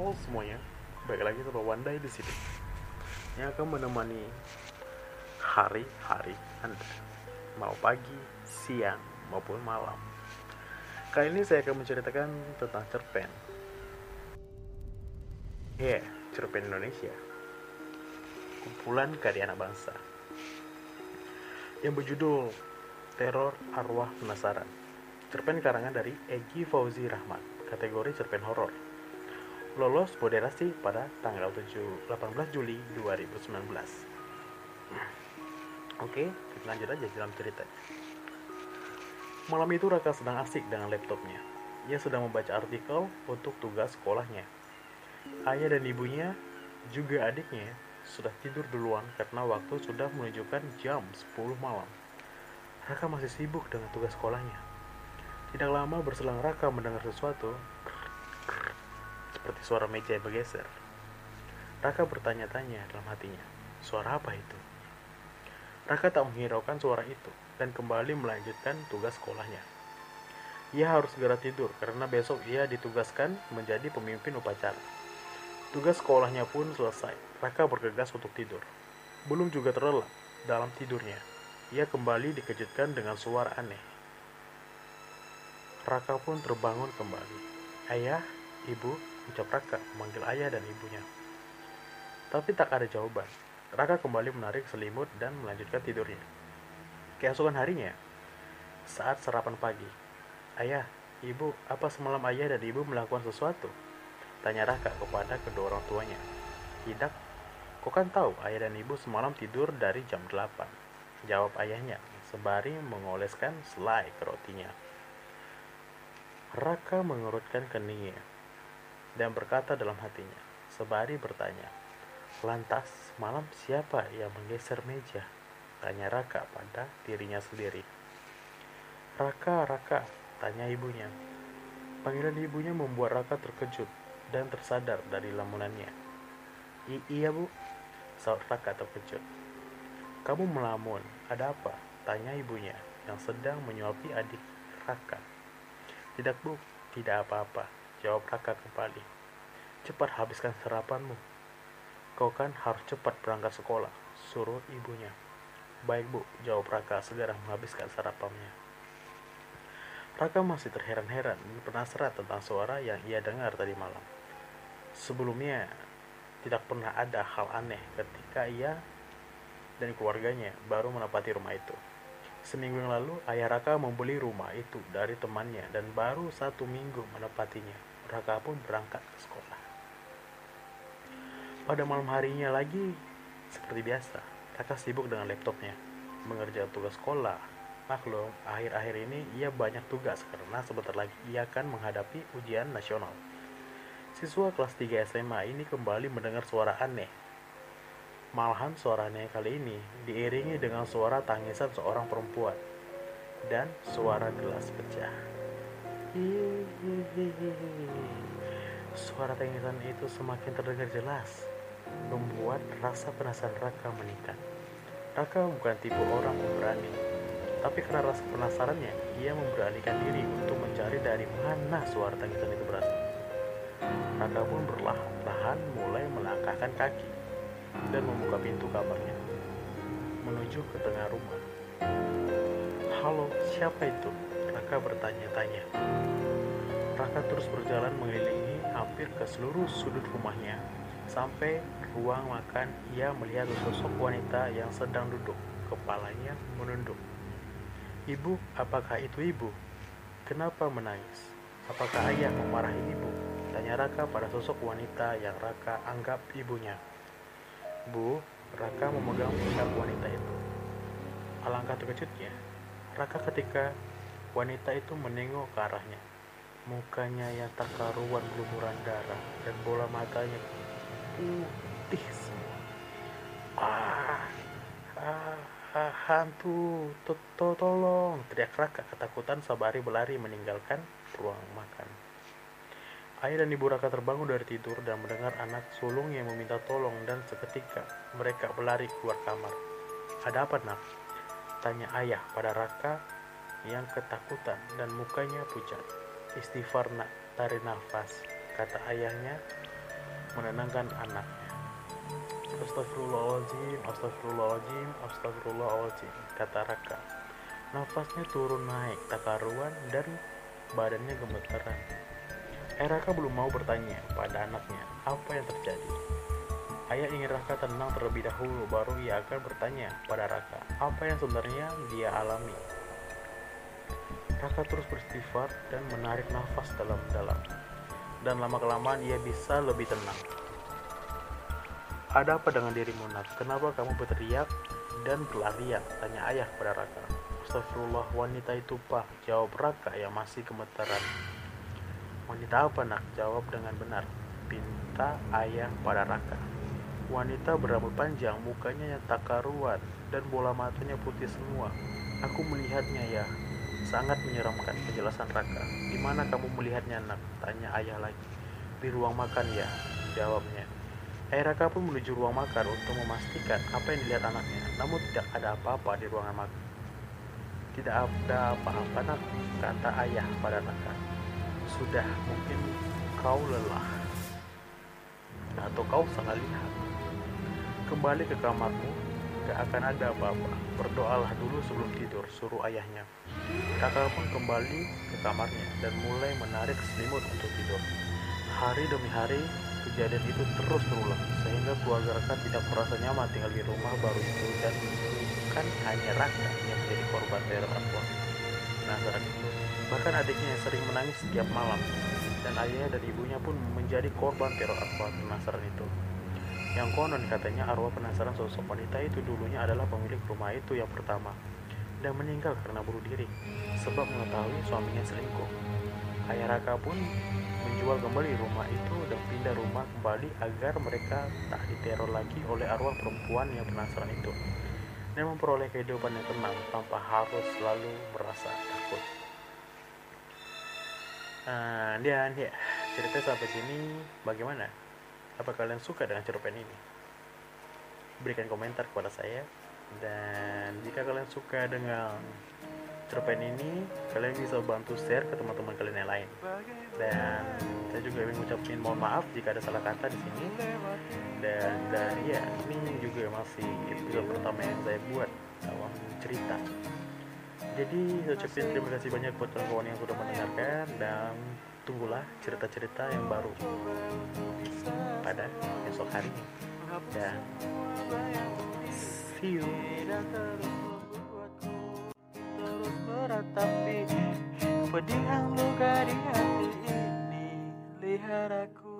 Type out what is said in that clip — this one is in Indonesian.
Semuanya, balik lagi sama Wandai di sini. Yang akan menemani hari-hari Anda, mau pagi, siang, maupun malam. Kali ini saya akan menceritakan tentang cerpen. Ya, yeah, cerpen Indonesia. Kumpulan karya anak bangsa. Yang berjudul Teror Arwah Penasaran. Cerpen karangan dari Egi Fauzi Rahmat, kategori cerpen horor lolos moderasi pada tanggal 7, 18 Juli 2019. Oke, kita lanjut aja dalam ceritanya. Malam itu Raka sedang asik dengan laptopnya. Ia sedang membaca artikel untuk tugas sekolahnya. Ayah dan ibunya, juga adiknya, sudah tidur duluan karena waktu sudah menunjukkan jam 10 malam. Raka masih sibuk dengan tugas sekolahnya. Tidak lama berselang Raka mendengar sesuatu seperti suara meja yang bergeser. Raka bertanya-tanya dalam hatinya, suara apa itu? Raka tak menghiraukan suara itu dan kembali melanjutkan tugas sekolahnya. Ia harus segera tidur karena besok ia ditugaskan menjadi pemimpin upacara. Tugas sekolahnya pun selesai. Raka bergegas untuk tidur. Belum juga terlelap dalam tidurnya. Ia kembali dikejutkan dengan suara aneh. Raka pun terbangun kembali. Ayah, ibu, ucap Raka memanggil ayah dan ibunya. Tapi tak ada jawaban. Raka kembali menarik selimut dan melanjutkan tidurnya. Keesokan harinya, saat sarapan pagi, Ayah, ibu, apa semalam ayah dan ibu melakukan sesuatu? Tanya Raka kepada kedua orang tuanya. Tidak, kau kan tahu ayah dan ibu semalam tidur dari jam 8. Jawab ayahnya, sembari mengoleskan selai ke rotinya. Raka mengerutkan keningnya dan berkata dalam hatinya, sebari bertanya, Lantas, malam siapa yang menggeser meja? Tanya Raka pada dirinya sendiri. Raka, Raka, tanya ibunya. Panggilan ibunya membuat Raka terkejut dan tersadar dari lamunannya. I iya bu, saut Raka terkejut. Kamu melamun, ada apa? Tanya ibunya yang sedang menyuapi adik Raka. Tidak bu, tidak apa-apa, Jawab Raka kembali. Cepat habiskan sarapanmu. Kau kan harus cepat berangkat sekolah, suruh ibunya. Baik bu, jawab Raka segera menghabiskan sarapannya. Raka masih terheran-heran dan penasaran tentang suara yang ia dengar tadi malam. Sebelumnya, tidak pernah ada hal aneh ketika ia dan keluarganya baru menempati rumah itu. Seminggu yang lalu, ayah Raka membeli rumah itu dari temannya dan baru satu minggu menempatinya. Raka pun berangkat ke sekolah. Pada malam harinya lagi, seperti biasa, Raka sibuk dengan laptopnya, mengerjakan tugas sekolah. Maklum, akhir-akhir ini ia banyak tugas karena sebentar lagi ia akan menghadapi ujian nasional. Siswa kelas 3 SMA ini kembali mendengar suara aneh. Malahan suara aneh kali ini diiringi dengan suara tangisan seorang perempuan dan suara gelas pecah. Suara tangisan itu semakin terdengar jelas, membuat rasa penasaran Raka meningkat. Raka bukan tipe orang pemberani, tapi karena rasa penasarannya, ia memberanikan diri untuk mencari dari mana suara tangisan itu berasal. Raka pun perlahan-lahan mulai melangkahkan kaki dan membuka pintu kamarnya, menuju ke tengah rumah. Halo, siapa itu? Raka bertanya-tanya. Raka terus berjalan mengelilingi hampir ke seluruh sudut rumahnya. Sampai ruang makan, ia melihat sosok wanita yang sedang duduk, kepalanya menunduk. Ibu, apakah itu ibu? Kenapa menangis? Apakah ayah memarahi ibu? Tanya Raka pada sosok wanita yang Raka anggap ibunya. Bu, Raka memegang pundak wanita itu. Alangkah terkejutnya, Raka ketika wanita itu menengok ke arahnya. Mukanya yang tak karuan gelumuran darah dan bola matanya putih semua. Ah, ah, ah hantu, to, to, tolong! Teriak Raka ketakutan sabari berlari meninggalkan ruang makan. Ayah dan ibu Raka terbangun dari tidur dan mendengar anak sulung yang meminta tolong dan seketika mereka berlari keluar kamar. Ada apa nak? Tanya ayah pada Raka yang ketakutan dan mukanya pucat. Istighfar nak, tarik nafas, kata ayahnya menenangkan anaknya. Astagfirullahaladzim, astagfirullahaladzim, astagfirullahaladzim, kata Raka. Nafasnya turun naik tak karuan dan badannya gemetaran. Eh Raka belum mau bertanya pada anaknya apa yang terjadi. Ayah ingin Raka tenang terlebih dahulu baru ia akan bertanya pada Raka apa yang sebenarnya dia alami. Raka terus beristighfar dan menarik nafas dalam-dalam. Dan lama-kelamaan ia bisa lebih tenang. Ada apa dengan dirimu nak? Kenapa kamu berteriak dan berlarian? Tanya ayah pada Raka. Astagfirullah wanita itu pak Jawab Raka yang masih gemetaran Wanita apa nak? Jawab dengan benar Pinta ayah pada Raka Wanita berambut panjang, mukanya yang tak karuan Dan bola matanya putih semua Aku melihatnya ya Sangat menyeramkan penjelasan Raka Di mana kamu melihatnya nak? Tanya ayah lagi Di ruang makan ya Jawabnya Ayah Raka pun menuju ruang makan untuk memastikan apa yang dilihat anaknya Namun tidak ada apa-apa di ruangan makan tidak ada apa-apa nak, kata ayah pada Raka. Sudah, mungkin kau lelah. Atau kau salah lihat. Kembali ke kamarmu, gak akan ada apa-apa. Berdoalah dulu sebelum tidur, suruh ayahnya. Kakak pun kembali ke kamarnya dan mulai menarik selimut untuk tidur. Hari demi hari, kejadian itu terus berulang, sehingga keluarga Raka tidak merasa nyaman tinggal di rumah baru itu dan bukan hanya Raka yang menjadi korban teror Akbar Penasaran itu. Bahkan adiknya yang sering menangis setiap malam dan ayah dan ibunya pun menjadi korban teror Akbar penasaran itu. Yang konon katanya arwah penasaran sosok wanita itu dulunya adalah pemilik rumah itu yang pertama dan meninggal karena bunuh diri sebab mengetahui suaminya selingkuh. Ayah Raka pun menjual kembali rumah itu dan pindah rumah kembali agar mereka tak diteror lagi oleh arwah perempuan yang penasaran itu dan memperoleh kehidupan yang tenang tanpa harus selalu merasa takut. Nah, dan ya, cerita sampai sini bagaimana? Apa kalian suka dengan cerpen ini? Berikan komentar kepada saya. Dan jika kalian suka dengan cerpen ini, kalian bisa bantu share ke teman-teman kalian yang lain. Dan saya juga ingin mengucapkan mohon maaf jika ada salah kata di sini. Dan dan ya, ini juga masih episode pertama yang saya buat awal cerita. Jadi saya ucapin terima kasih banyak buat kawan-kawan yang sudah mendengarkan dan tunggulah cerita-cerita yang baru pada esok hari. Dan see you. Meratapi Pedih luka di hati ini. Lihat aku